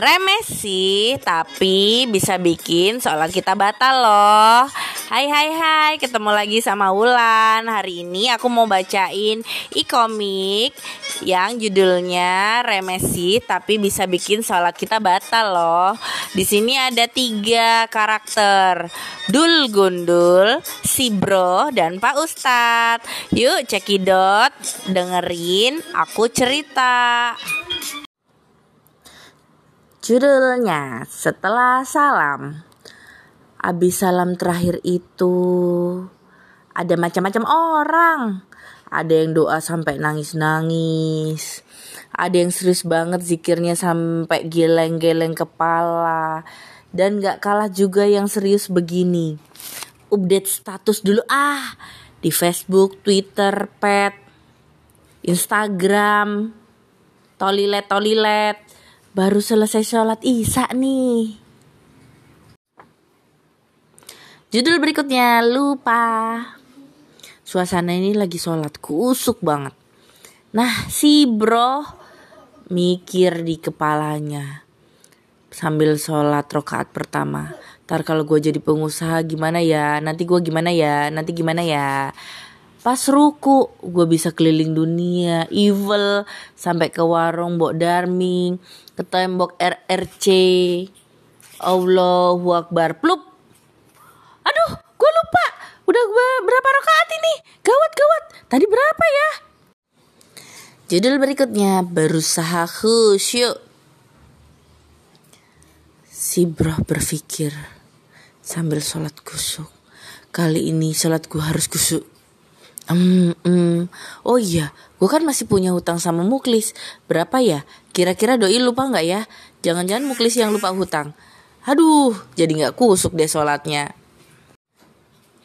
Remeh sih, tapi bisa bikin sholat kita batal loh. Hai hai hai, ketemu lagi sama Wulan. Hari ini aku mau bacain e-komik yang judulnya Remeh sih, tapi bisa bikin sholat kita batal loh. Di sini ada tiga karakter, Dul Gundul, si Bro, dan Pak Ustadz. Yuk cekidot, dengerin aku cerita. Judulnya Setelah Salam. Abis salam terakhir itu ada macam-macam orang. Ada yang doa sampai nangis-nangis. Ada yang serius banget zikirnya sampai geleng-geleng kepala. Dan gak kalah juga yang serius begini. Update status dulu ah. Di Facebook, Twitter, Pet, Instagram, Tolilet-tolilet Baru selesai sholat isya nih. Judul berikutnya lupa. Suasana ini lagi sholat kusuk banget. Nah si bro mikir di kepalanya sambil sholat rokaat pertama. Ntar kalau gue jadi pengusaha gimana ya? Nanti gue gimana ya? Nanti gimana ya? Pas ruku gue bisa keliling dunia Evil sampai ke warung Bok Darming Ke tembok RRC Allahu Akbar. Plup. Aduh gue lupa. Udah gue berapa rakaat ini? Gawat gawat. Tadi berapa ya? Judul berikutnya Berusaha khusyuk. Si bro berpikir Sambil sholat kusuk Kali ini sholat gue harus kusuk Hmm, hmm. Oh iya, gue kan masih punya hutang sama Muklis. Berapa ya? Kira-kira doi lupa nggak ya? Jangan-jangan Muklis yang lupa hutang. Aduh, jadi nggak kusuk deh sholatnya.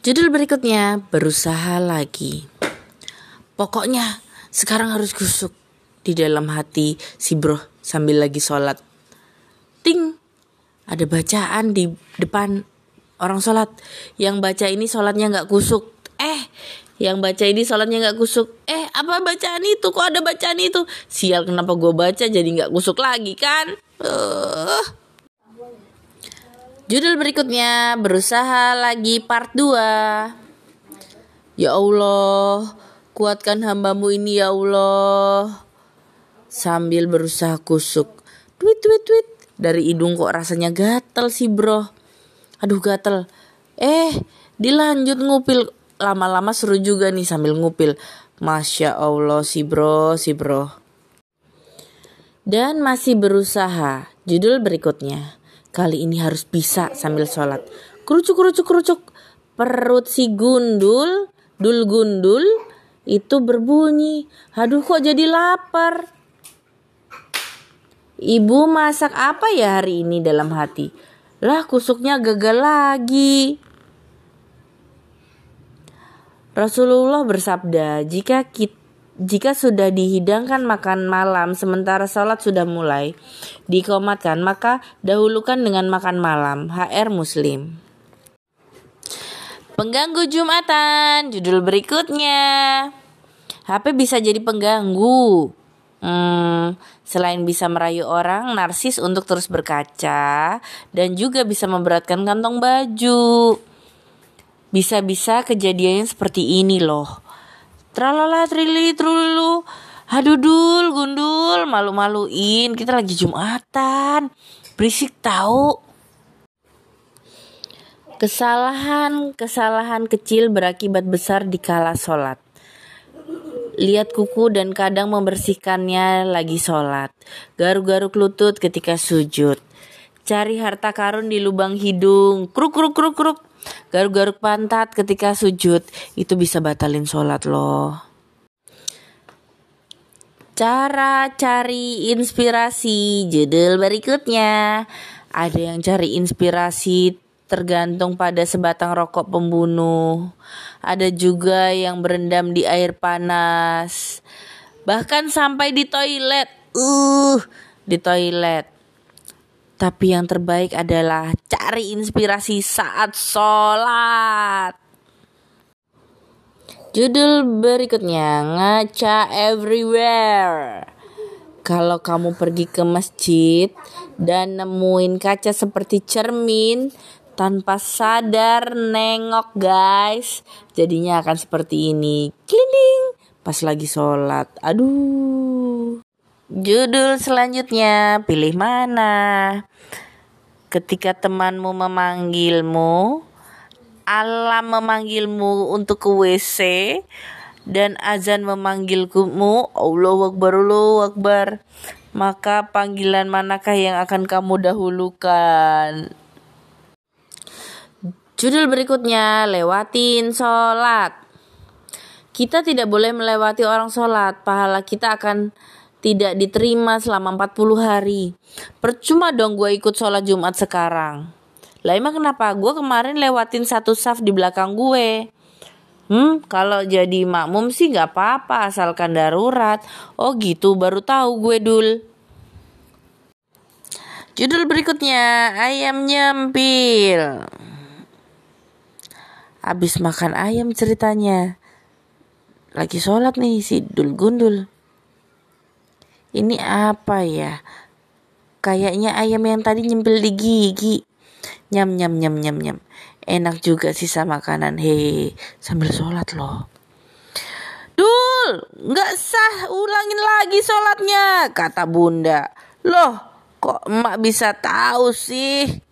Judul berikutnya, berusaha lagi. Pokoknya, sekarang harus kusuk. Di dalam hati si bro sambil lagi sholat. Ting, ada bacaan di depan orang sholat. Yang baca ini sholatnya nggak kusuk. Eh, yang baca ini sholatnya nggak kusuk. Eh apa bacaan itu? Kok ada bacaan itu? Sial kenapa gue baca jadi nggak kusuk lagi kan? Uh. judul berikutnya berusaha lagi part 2 ya Allah kuatkan hambamu ini ya Allah. Sambil berusaha kusuk. Tweet tweet tweet. Dari hidung kok rasanya gatel sih bro. Aduh gatel. Eh dilanjut ngupil lama-lama seru juga nih sambil ngupil. Masya Allah si bro, si bro. Dan masih berusaha. Judul berikutnya. Kali ini harus bisa sambil sholat. Kerucuk, kerucuk, kerucuk. Perut si gundul, dul gundul, itu berbunyi. Aduh kok jadi lapar. Ibu masak apa ya hari ini dalam hati? Lah kusuknya gagal lagi. Rasulullah bersabda, jika kita jika sudah dihidangkan makan malam sementara sholat sudah mulai dikomatkan maka dahulukan dengan makan malam. HR Muslim. Pengganggu Jumatan judul berikutnya. HP bisa jadi pengganggu. Hmm, Selain bisa merayu orang narsis untuk terus berkaca Dan juga bisa memberatkan kantong baju bisa-bisa kejadiannya seperti ini loh. Tralala trili trulu. Aduh dul, gundul, malu-maluin. Kita lagi Jumatan. Berisik tahu. Kesalahan-kesalahan kecil berakibat besar di kala sholat. Lihat kuku dan kadang membersihkannya lagi sholat. Garuk-garuk lutut ketika sujud. Cari harta karun di lubang hidung. Kruk kruk kruk kruk. Garuk-garuk pantat ketika sujud itu bisa batalin sholat loh. Cara cari inspirasi judul berikutnya. Ada yang cari inspirasi tergantung pada sebatang rokok pembunuh. Ada juga yang berendam di air panas. Bahkan sampai di toilet. Uh, di toilet. Tapi yang terbaik adalah cari inspirasi saat sholat. Judul berikutnya ngaca everywhere. Kalau kamu pergi ke masjid dan nemuin kaca seperti cermin, tanpa sadar nengok guys, jadinya akan seperti ini. Klining pas lagi sholat. Aduh. Judul selanjutnya, pilih mana? Ketika temanmu memanggilmu, alam memanggilmu untuk ke WC, dan azan memanggilmu, Allah Akbar, Allah Akbar, maka panggilan manakah yang akan kamu dahulukan? Judul berikutnya, lewatin sholat. Kita tidak boleh melewati orang sholat, pahala kita akan tidak diterima selama 40 hari. Percuma dong gue ikut sholat Jumat sekarang. Lah emang kenapa? Gue kemarin lewatin satu saf di belakang gue. Hmm, kalau jadi makmum sih gak apa-apa asalkan darurat. Oh gitu, baru tahu gue dul. Judul berikutnya, ayam nyempil. Abis makan ayam ceritanya. Lagi sholat nih si dul gundul. Ini apa ya? Kayaknya ayam yang tadi nyempil di gigi. Nyam nyam nyam nyam nyam. Enak juga sisa makanan. Hei, sambil sholat loh. Dul, nggak sah ulangin lagi sholatnya, kata bunda. Loh, kok emak bisa tahu sih?